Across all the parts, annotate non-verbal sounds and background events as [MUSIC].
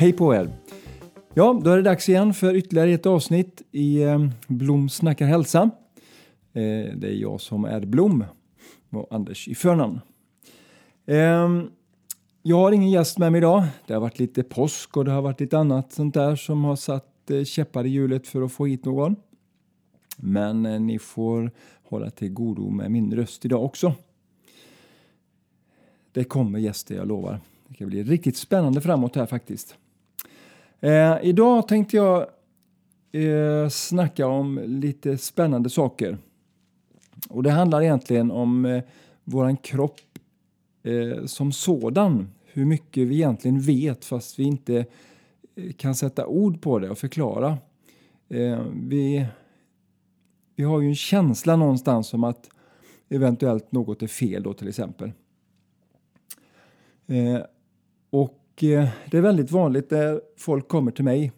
Hej på er! Ja, då är det dags igen för ytterligare ett avsnitt i ehm, Blom snackar hälsa. Eh, det är jag som är Blom och Anders i förnamn. Ehm, jag har ingen gäst med mig idag. Det har varit lite påsk och det har varit lite annat sånt där som har satt eh, käppar i hjulet för att få hit någon. Men eh, ni får hålla till godo med min röst idag också. Det kommer gäster, jag lovar. Det kan bli riktigt spännande framåt här faktiskt. Eh, idag tänkte jag eh, snacka om lite spännande saker. Och det handlar egentligen om eh, vår kropp eh, som sådan. Hur mycket vi egentligen vet fast vi inte eh, kan sätta ord på det och förklara. Eh, vi, vi har ju en känsla någonstans om att eventuellt något är fel då till exempel. Eh, och Eh, det är väldigt vanligt när folk kommer till mig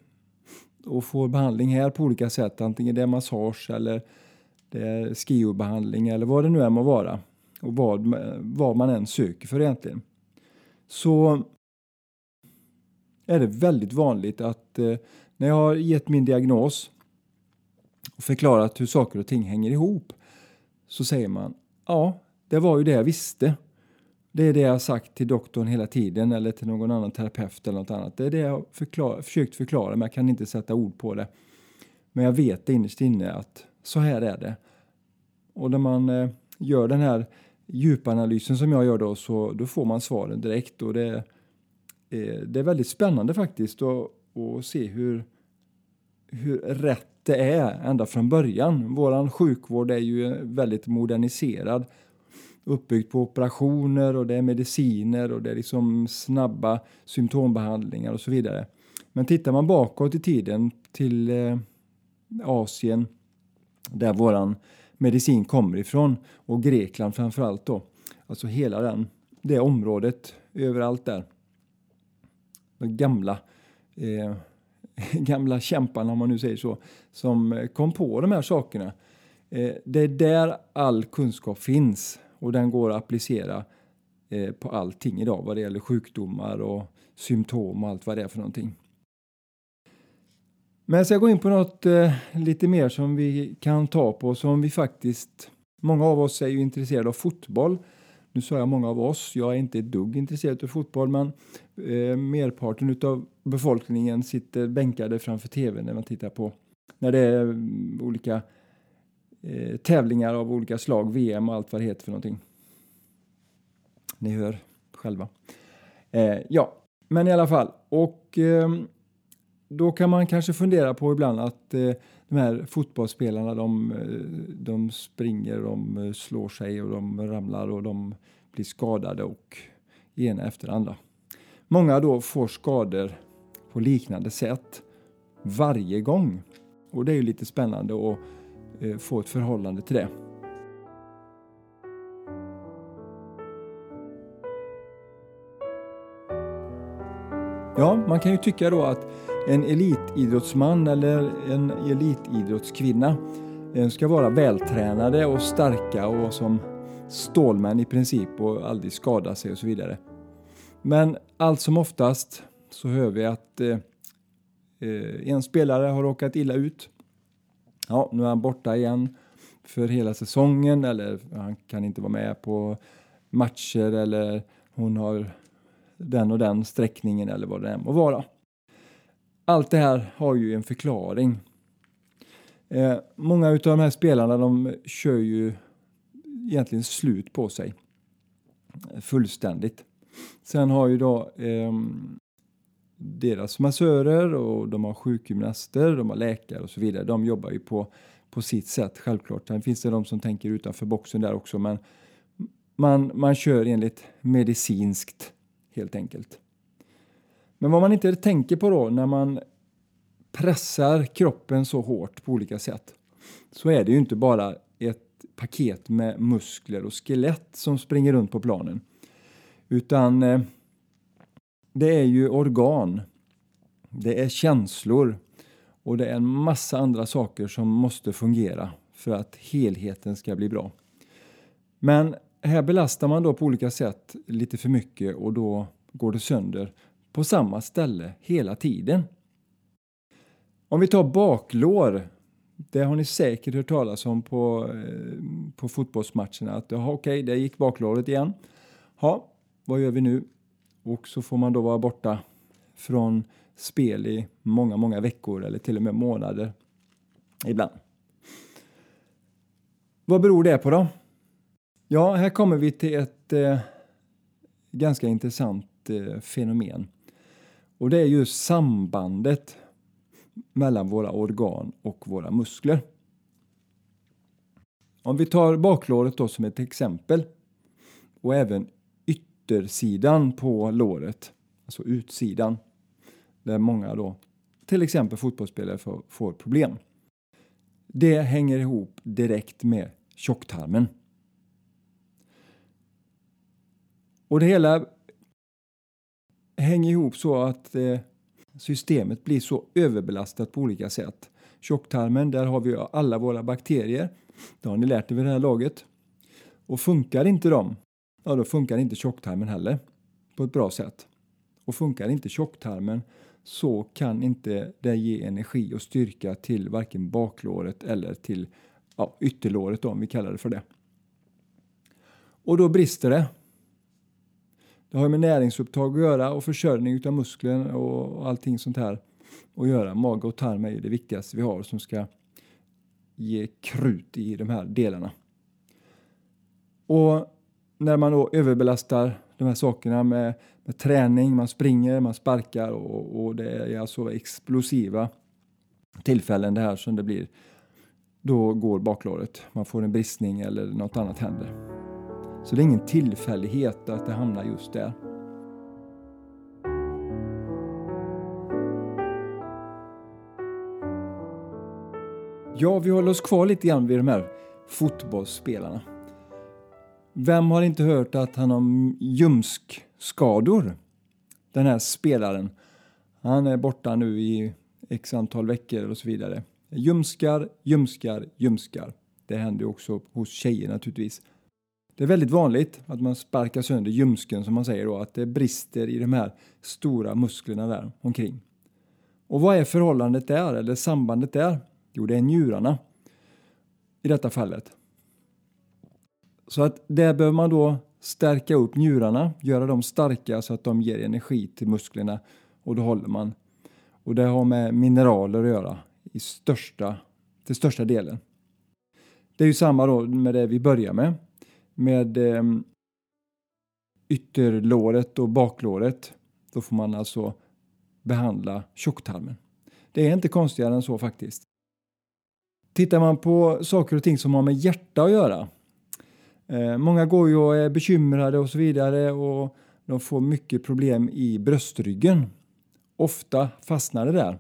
och får behandling här på olika sätt. Antingen det är massage eller det är skiobehandling eller vad det nu är må vara. Och vad, vad man än söker för egentligen. Så är det väldigt vanligt att eh, när jag har gett min diagnos och förklarat hur saker och ting hänger ihop så säger man ja, det var ju det jag visste. Det är det jag har sagt till doktorn hela tiden eller till någon annan terapeut eller något annat. Det är det jag har förklar, försökt förklara men jag kan inte sätta ord på det. Men jag vet innerst inne att så här är det. Och när man eh, gör den här djupanalysen som jag gör då så då får man svaren direkt och det, eh, det är väldigt spännande faktiskt att, att se hur, hur rätt det är ända från början. Våran sjukvård är ju väldigt moderniserad uppbyggt på operationer och det är mediciner och det är liksom snabba symptombehandlingar och så vidare. Men tittar man bakåt i tiden till eh, Asien där våran medicin kommer ifrån och Grekland framförallt då. Alltså hela den, det området överallt där. De gamla, eh, [LAUGHS] gamla kämparna om man nu säger så, som kom på de här sakerna. Eh, det är där all kunskap finns och den går att applicera eh, på allting idag vad det gäller sjukdomar och symptom och allt vad det är för någonting. Men jag ska gå in på något eh, lite mer som vi kan ta på som vi faktiskt, många av oss är ju intresserade av fotboll. Nu sa jag många av oss, jag är inte ett dugg intresserad av fotboll men eh, merparten av befolkningen sitter bänkade framför tvn när man tittar på när det är mm, olika eh, tävlingar av olika slag, VM och allt vad det heter för någonting. Ni hör själva. Eh, ja, men i alla fall. Och eh, då kan man kanske fundera på ibland att eh, de här fotbollsspelarna de, eh, de springer, de eh, slår sig och de ramlar och de blir skadade och ena efter andra. Många då får skador på liknande sätt varje gång. Och det är ju lite spännande att Eh, få ett förhållande till det. Ja, man kan ju tycka då att en elitidrottsman eller en elitidrottskvinna ska vara vältränade och starka och som stålmän i princip och aldrig skada sig och så vidare. Men allt som oftast så hör vi att eh, eh, en spelare har råkat illa ut ja, nu är han borta igen för hela säsongen eller han kan inte vara med på matcher eller hon har den och den sträckningen eller vad det än må vara. Allt det här har ju en förklaring. Eh, många av de här spelarna de kör ju egentligen slut på sig fullständigt. Sen har ju då eh, deras massörer och de har sjukgymnaster, de har läkare och så vidare. De jobbar ju på, på sitt sätt självklart. Sen finns det de som tänker utanför boxen där också men man, man kör enligt medicinskt helt enkelt. Men vad man inte tänker på då när man pressar kroppen så hårt på olika sätt så är det ju inte bara ett paket med muskler och skelett som springer runt på planen. Utan eh, det är ju organ, det är känslor och det är en massa andra saker som måste fungera för att helheten ska bli bra. Men här belastar man då på olika sätt lite för mycket och då går det sönder på samma ställe hela tiden. Om vi tar baklår. Det har ni säkert hört talas om på, eh, på fotbollsmatcherna. Att okej, okay, där gick baklåret igen. Ja, vad gör vi nu? Och så får man då vara borta från spel i många, många veckor eller till och med månader ibland. Vad beror det på då? Ja, här kommer vi till ett eh, ganska intressant eh, fenomen. Och det är just sambandet mellan våra organ och våra muskler. Om vi tar baklåret då som ett exempel och även yttersidan på låret, alltså utsidan, där många då, till exempel fotbollsspelare, får, får problem. Det hänger ihop direkt med tjocktarmen. Och det hela hänger ihop så att eh, systemet blir så överbelastat på olika sätt. Tjocktarmen, där har vi alla våra bakterier. Det har ni lärt er vid det här laget. Och funkar inte de, ja då funkar inte tjocktarmen heller på ett bra sätt. Och funkar inte tjocktarmen så kan inte det ge energi och styrka till varken baklåret eller till ja, ytterlåret då, om vi kallar det för det. Och då brister det. Det har med näringsupptag att göra och försörjning av muskler och allting sånt här att göra. Mage och tarm är ju det viktigaste vi har som ska ge krut i de här delarna. Och när man då överbelastar de här sakerna med, med träning, man springer, man sparkar och, och det är alltså explosiva tillfällen det här som det blir. Då går baklåret, man får en bristning eller något annat händer. Så det är ingen tillfällighet att det hamnar just där. Ja, vi håller oss kvar lite grann vid de här fotbollsspelarna. Vem har inte hört att han har ljumskskador? Den här spelaren. Han är borta nu i x antal veckor och så vidare. Ljumskar, ljumskar, ljumskar. Det händer också hos tjejer naturligtvis. Det är väldigt vanligt att man sparkar sönder ljumsken som man säger då, att det brister i de här stora musklerna där omkring. Och vad är förhållandet där, eller sambandet där? Jo, det är njurarna i detta fallet. Så att där behöver man då stärka upp njurarna, göra dem starka så att de ger energi till musklerna och då håller man. Och det har med mineraler att göra i största, till största delen. Det är ju samma då med det vi börjar med. Med eh, ytterlåret och baklåret. Då får man alltså behandla tjocktarmen. Det är inte konstigare än så faktiskt. Tittar man på saker och ting som har med hjärta att göra Eh, många går ju och är bekymrade och så vidare och de får mycket problem i bröstryggen. Ofta fastnar det där.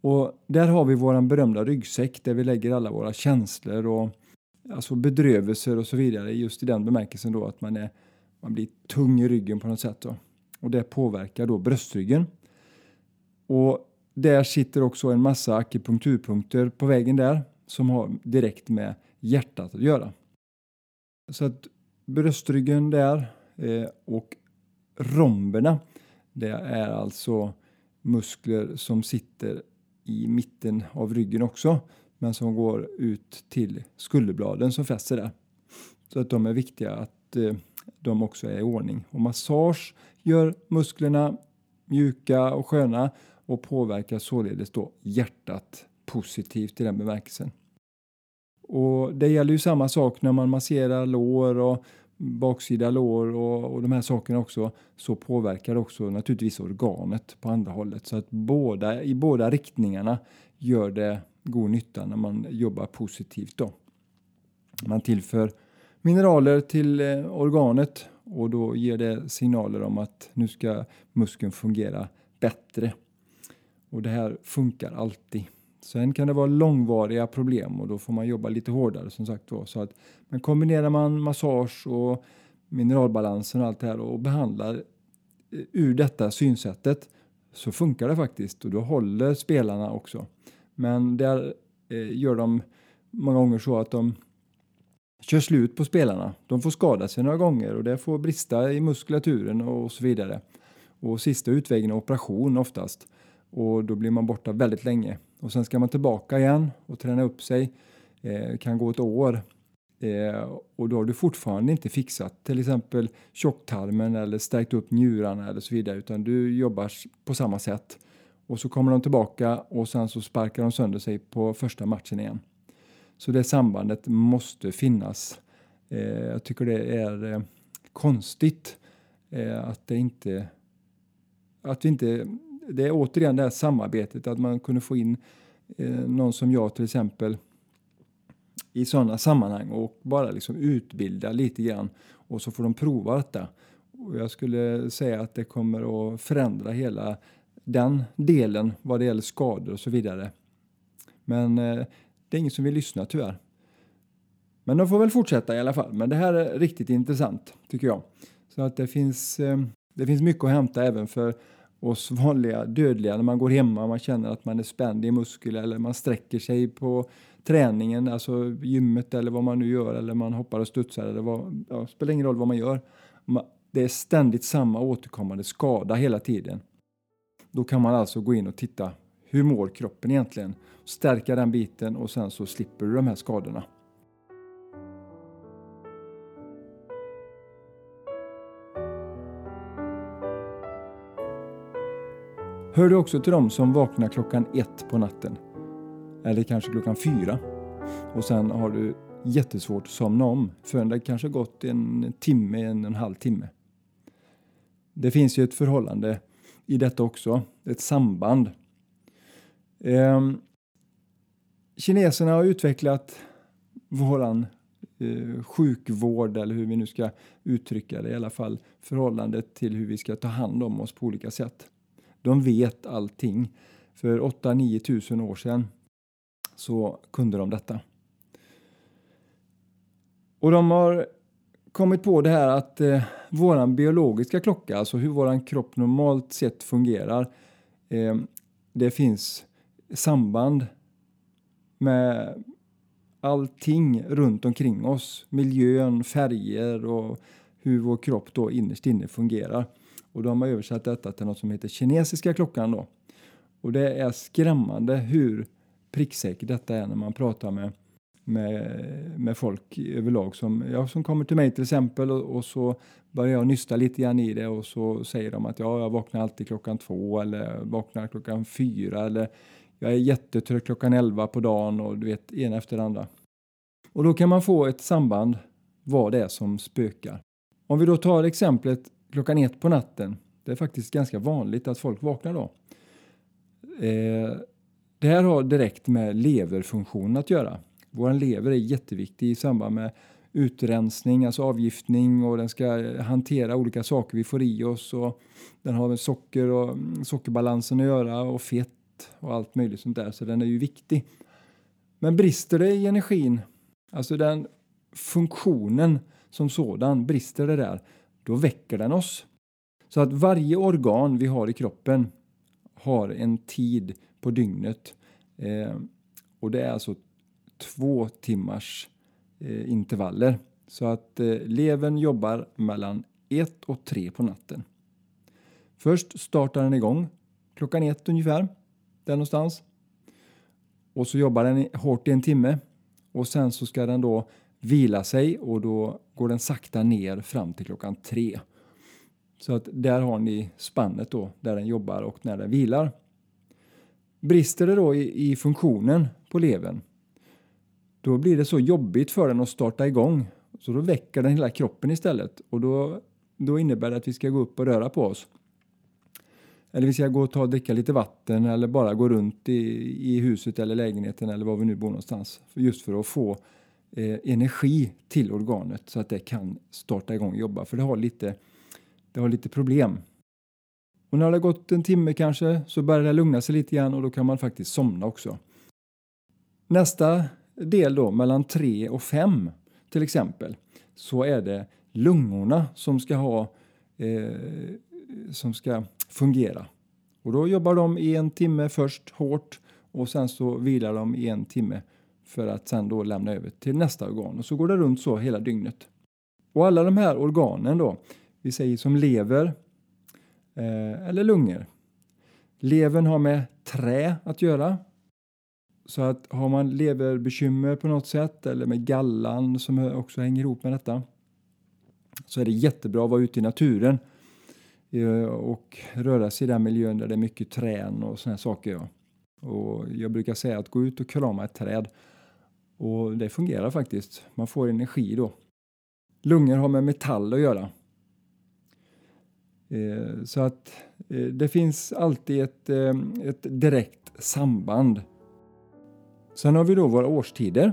Och där har vi vår berömda ryggsäck där vi lägger alla våra känslor och alltså bedrövelser och så vidare. Just i den bemärkelsen då att man, är, man blir tung i ryggen på något sätt. Då. Och det påverkar då bröstryggen. Och där sitter också en massa akupunkturpunkter på vägen där som har direkt med hjärtat att göra. Så att bröstryggen där eh, och romberna det är alltså muskler som sitter i mitten av ryggen också men som går ut till skulderbladen som fäster där. Så att de är viktiga att eh, de också är i ordning. Och massage gör musklerna mjuka och sköna och påverkar således då hjärtat positivt i den bemärkelsen. Och det gäller ju samma sak när man masserar lår och baksida lår och, och de här sakerna också så påverkar det också naturligtvis organet på andra hållet. Så att båda, i båda riktningarna gör det god nytta när man jobbar positivt. Då. Man tillför mineraler till eh, organet och då ger det signaler om att nu ska muskeln fungera bättre. Och det här funkar alltid. Sen kan det vara långvariga problem och då får man jobba lite hårdare som sagt var. Så att, men kombinerar man massage och mineralbalansen och allt det här och behandlar eh, ur detta synsättet så funkar det faktiskt och då håller spelarna också. Men där eh, gör de många gånger så att de kör slut på spelarna. De får skada sig några gånger och det får brista i muskulaturen och så vidare. Och sista utvägen är operation oftast. Och då blir man borta väldigt länge. Och sen ska man tillbaka igen och träna upp sig. Eh, kan gå ett år. Eh, och då har du fortfarande inte fixat till exempel tjocktarmen eller stärkt upp njurarna eller så vidare utan du jobbar på samma sätt. Och så kommer de tillbaka och sen så sparkar de sönder sig på första matchen igen. Så det sambandet måste finnas. Eh, jag tycker det är eh, konstigt eh, att det inte att vi inte det är återigen det här samarbetet att man kunde få in eh, någon som jag till exempel i sådana sammanhang och bara liksom utbilda lite grann och så får de prova detta. Och jag skulle säga att det kommer att förändra hela den delen vad det gäller skador och så vidare. Men eh, det är ingen som vill lyssna tyvärr. Men de får väl fortsätta i alla fall. Men det här är riktigt intressant tycker jag. Så att det finns, eh, det finns mycket att hämta även för oss vanliga dödliga när man går hemma och man känner att man är spänd i muskel eller man sträcker sig på träningen, alltså gymmet eller vad man nu gör eller man hoppar och studsar eller vad, ja, spelar ingen roll vad man gör. Det är ständigt samma återkommande skada hela tiden. Då kan man alltså gå in och titta hur mår kroppen egentligen? Stärka den biten och sen så slipper du de här skadorna. Hör du också till dem som vaknar klockan ett på natten? Eller kanske klockan fyra? Och sen har du jättesvårt att somna om förrän det kanske gått en timme, en, en halv timme. Det finns ju ett förhållande i detta också, ett samband. Eh, kineserna har utvecklat våran eh, sjukvård eller hur vi nu ska uttrycka det i alla fall förhållandet till hur vi ska ta hand om oss på olika sätt. De vet allting. För 8-9 tusen år sedan så kunde de detta. Och de har kommit på det här att eh, våran biologiska klocka, alltså hur våran kropp normalt sett fungerar, eh, det finns samband med allting runt omkring oss. Miljön, färger och hur vår kropp då innerst inne fungerar. Och då har man översatt detta till något som heter kinesiska klockan då. Och det är skrämmande hur pricksäkert detta är när man pratar med, med, med folk överlag som, ja, som kommer till mig till exempel och, och, så börjar jag nysta lite grann i det och så säger de att ja, jag vaknar alltid klockan två eller vaknar klockan fyra eller jag är jättetrött klockan elva på dagen och du vet, en efter det andra. Och då kan man få ett samband vad det är som spökar. Om vi då tar exemplet klockan ett på natten. Det är faktiskt ganska vanligt att folk vaknar då. Eh, det här har direkt med leverfunktionen att göra. Vår lever är jätteviktig i samband med utrensning, alltså avgiftning och den ska hantera olika saker vi får i oss. Och den har med socker och mm, sockerbalansen att göra och fett och allt möjligt sånt där, så den är ju viktig. Men brister det i energin, alltså den funktionen som sådan, brister det där, då väcker den oss. Så att varje organ vi har i kroppen har en tid på dygnet. Eh, och det är alltså två timmars eh, intervaller. Så att eh, levern jobbar mellan 1 och 3 på natten. Först startar den igång klockan 1 ungefär, där någonstans. Och så jobbar den hårt i en timme och sen så ska den då vila sig och då går den sakta ner fram till klockan tre. Så att där har ni spannet då, där den jobbar och när den vilar. Brister det då i, i funktionen på levern, då blir det så jobbigt för den att starta igång. Så då väcker den hela kroppen istället och då, då innebär det att vi ska gå upp och röra på oss. Eller vi ska gå och ta och dricka lite vatten eller bara gå runt i, i huset eller lägenheten eller var vi nu bor någonstans. Just för att få Eh, energi till organet så att det kan starta igång och jobba. För det har lite, det har lite problem. Och när det har gått en timme kanske så börjar det lugna sig lite grann och då kan man faktiskt somna också. Nästa del då, mellan 3 och 5 till exempel, så är det lungorna som ska ha eh, som ska fungera. Och då jobbar de i en timme först hårt och sen så vilar de i en timme för att sen då lämna över till nästa organ och så går det runt så hela dygnet. Och alla de här organen då, vi säger som lever, eh, eller lungor. Levern har med trä att göra. Så att har man leverbekymmer på något sätt eller med gallan som också hänger ihop med detta så är det jättebra att vara ute i naturen eh, och röra sig i den miljön där det är mycket trän och såna saker. Och jag brukar säga att gå ut och krama ett träd och det fungerar faktiskt. Man får energi då. Lungor har med metall att göra. Eh, så att eh, det finns alltid ett, eh, ett direkt samband. Sen har vi då våra årstider.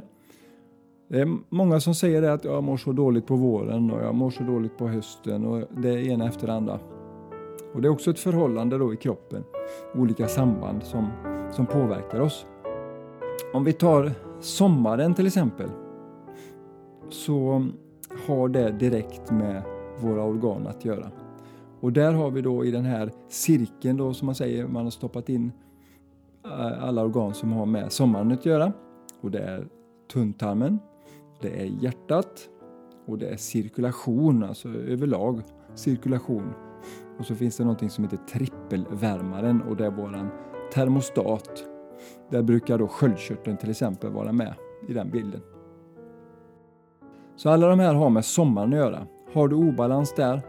Det är många som säger att jag mår så dåligt på våren och jag mår så dåligt på hösten och det ena efter det andra. Och det är också ett förhållande då i kroppen, olika samband som, som påverkar oss. Om vi tar sommaren till exempel så har det direkt med våra organ att göra. Och där har vi då i den här cirkeln då som man säger, man har stoppat in eh, alla organ som har med sommaren att göra. Och det är tunntarmen, det är hjärtat och det är cirkulation, alltså överlag cirkulation. Och så finns det någonting som heter trippelvärmaren och det är våran termostat. Där brukar då sköldkörteln till exempel vara med i den bilden. Så alla de här har med sommaren att göra. Har du obalans där,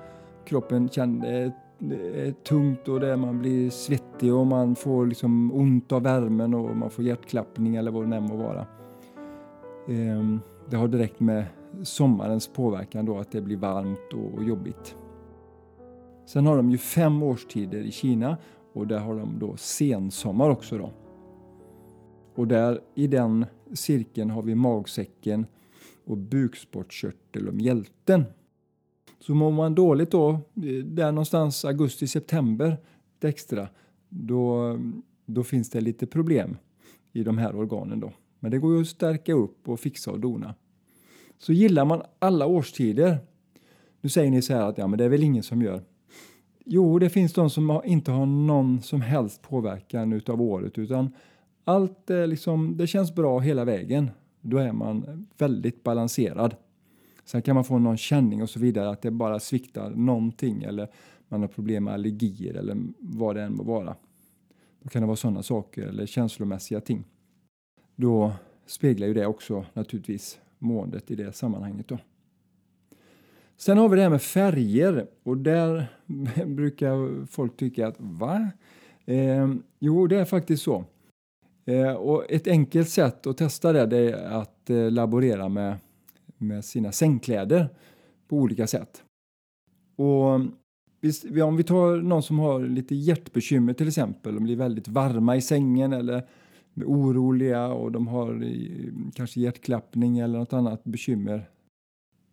kroppen känner det är tungt och det, man blir svettig och man får liksom ont av värmen och man får hjärtklappning eller vad det än må vara. Ehm, det har direkt med sommarens påverkan då att det blir varmt och jobbigt. Sen har de ju fem årstider i Kina och där har de då sensommar också då. Och där i den cirkeln har vi magsäcken och bukspottkörtel och mjälten. Så mår man dåligt då, eh, där någonstans augusti-september extra, då, då finns det lite problem i de här organen då. Men det går ju att stärka upp och fixa och dona. Så gillar man alla årstider. Nu säger ni så här att ja, men det är väl ingen som gör. Jo, det finns de som inte har någon som helst påverkan utav året utan allt är liksom, det känns bra hela vägen. Då är man väldigt balanserad. Sen kan man få någon känning och så vidare att det bara sviktar någonting eller man har problem med allergier eller vad det än må vara. Då kan det vara sådana saker eller känslomässiga ting då speglar ju det också naturligtvis måendet i det sammanhanget. Då. Sen har vi det här med färger och där [LAUGHS] brukar folk tycka att va? Eh, jo, det är faktiskt så. Eh, och ett enkelt sätt att testa det, det är att eh, laborera med, med sina sängkläder på olika sätt. Och om vi tar någon som har lite hjärtbekymmer till exempel, de blir väldigt varma i sängen eller oroliga och de har kanske hjärtklappning eller något annat bekymmer.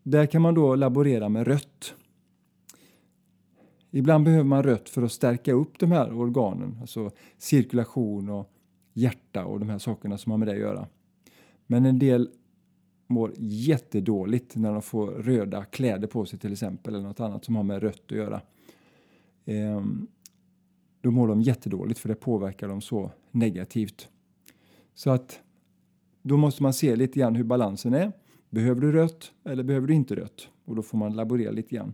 Där kan man då laborera med rött. Ibland behöver man rött för att stärka upp de här organen, alltså cirkulation och hjärta och de här sakerna som har med det att göra. Men en del mår jättedåligt när de får röda kläder på sig till exempel eller något annat som har med rött att göra. Ehm, då mår de jättedåligt för det påverkar dem så negativt. Så att då måste man se lite grann hur balansen är. Behöver du rött eller behöver du inte rött? Och då får man laborera lite grann.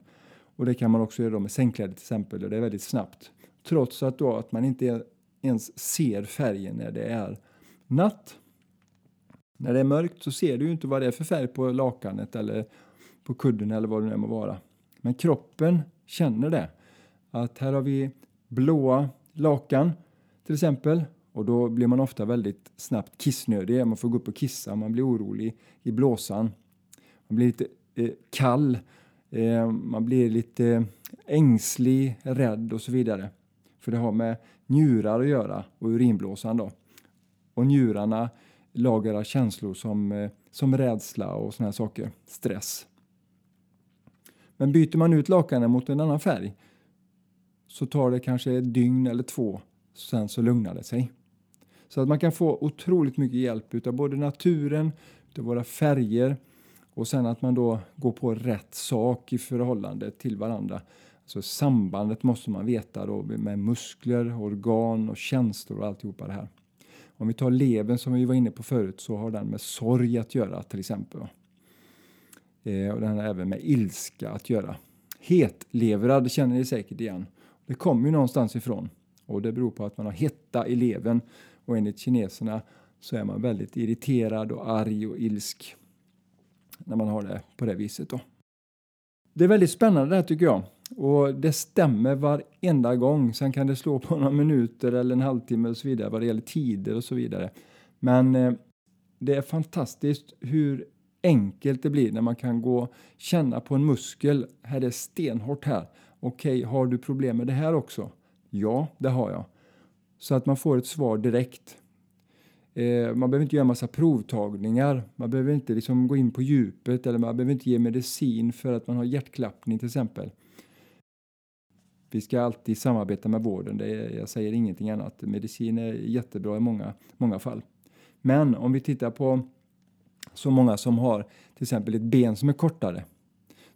Och det kan man också göra med sängkläder till exempel och det är väldigt snabbt. Trots att, då att man inte ens ser färgen när det är natt. När det är mörkt så ser du ju inte vad det är för färg på lakanet eller på kudden eller vad det nu må vara. Men kroppen känner det. Att här har vi blåa lakan till exempel och då blir man ofta väldigt snabbt kissnödig. Man får gå upp och kissa, man blir orolig i blåsan. Man blir lite eh, kall, eh, man blir lite eh, ängslig, rädd och så vidare. För det har med njurar att göra och urinblåsan då. Och njurarna lagrar känslor som, eh, som rädsla och såna här saker, stress. Men byter man ut lakanen mot en annan färg så tar det kanske ett dygn eller två, sen så lugnar det sig. Så att man kan få otroligt mycket hjälp av både naturen, av våra färger och sen att man då går på rätt sak i förhållande till varandra. Så sambandet måste man veta då med muskler, organ och känslor och alltihopa det här. Om vi tar levern som vi var inne på förut så har den med sorg att göra till exempel. Eh, och den har även med ilska att göra. Hetlevrad känner ni säkert igen. Det kommer ju någonstans ifrån och det beror på att man har hetta i levern och enligt kineserna så är man väldigt irriterad och arg och ilsk när man har det på det viset. Då. Det är väldigt spännande det här tycker jag. Och det stämmer varenda gång. Sen kan det slå på några minuter eller en halvtimme och så vidare vad det gäller tider och så vidare. Men eh, det är fantastiskt hur enkelt det blir när man kan gå känna på en muskel. Här är det stenhårt här. Okej, okay, har du problem med det här också? Ja, det har jag. Så att man får ett svar direkt. Eh, man behöver inte göra massa provtagningar. Man behöver inte liksom gå in på djupet eller man behöver inte ge medicin för att man har hjärtklappning till exempel. Vi ska alltid samarbeta med vården. Det är, jag säger ingenting annat. Medicin är jättebra i många, många fall. Men om vi tittar på så många som har till exempel ett ben som är kortare.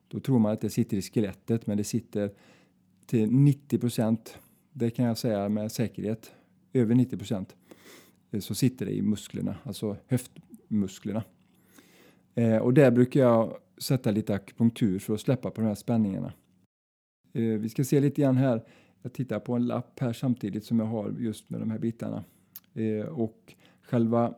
Då tror man att det sitter i skelettet men det sitter till 90 procent, det kan jag säga med säkerhet, över 90 procent, eh, så sitter det i musklerna, alltså höftmusklerna. Eh, och där brukar jag sätta lite akupunktur för att släppa på de här spänningarna. Eh, vi ska se lite grann här. Jag tittar på en lapp här samtidigt som jag har just med de här bitarna. Eh, och själva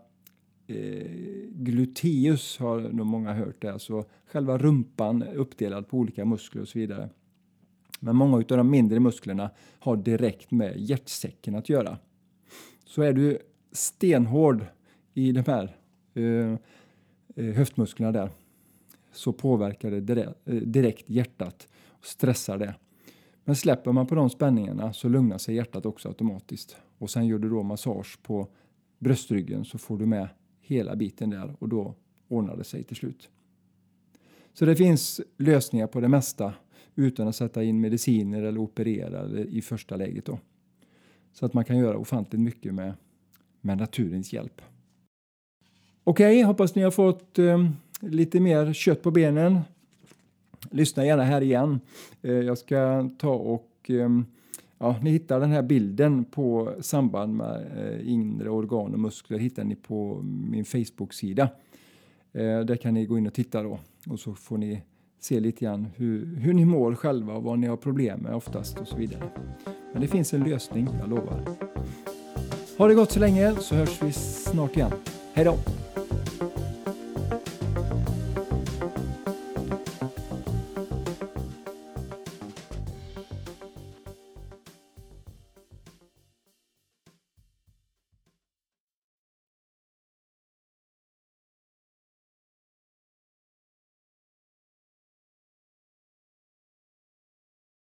eh, gluteus har nog många hört det, alltså själva rumpan uppdelad på olika muskler och så vidare. Men många av de mindre musklerna har direkt med hjärtsäcken att göra. Så är du stenhård i de här eh, höftmusklerna där så påverkar det direkt hjärtat och stressar det. Men släpper man på de spänningarna så lugnar sig hjärtat också automatiskt. Och sen gör du då massage på bröstryggen så får du med hela biten där och då ordnar det sig till slut. Så det finns lösningar på det mesta utan att sätta in mediciner eller operera i första läget. Då. Så att man kan göra ofantligt mycket med, med naturens hjälp. Okej, okay, hoppas ni har fått eh, lite mer kött på benen lyssna gärna här igen. Eh, jag ska ta och ehm, Ja, ni hittar den här bilden på samband med eh, inre organ och muskler hittar ni på min Facebook-sida. Eh, där kan ni gå in och titta då och så får ni se lite grann hur, hur ni mår själva och vad ni har problem med oftast och så vidare. Men det finns en lösning, jag lovar. Ha det gott så länge så hörs vi snart igen. Hej då!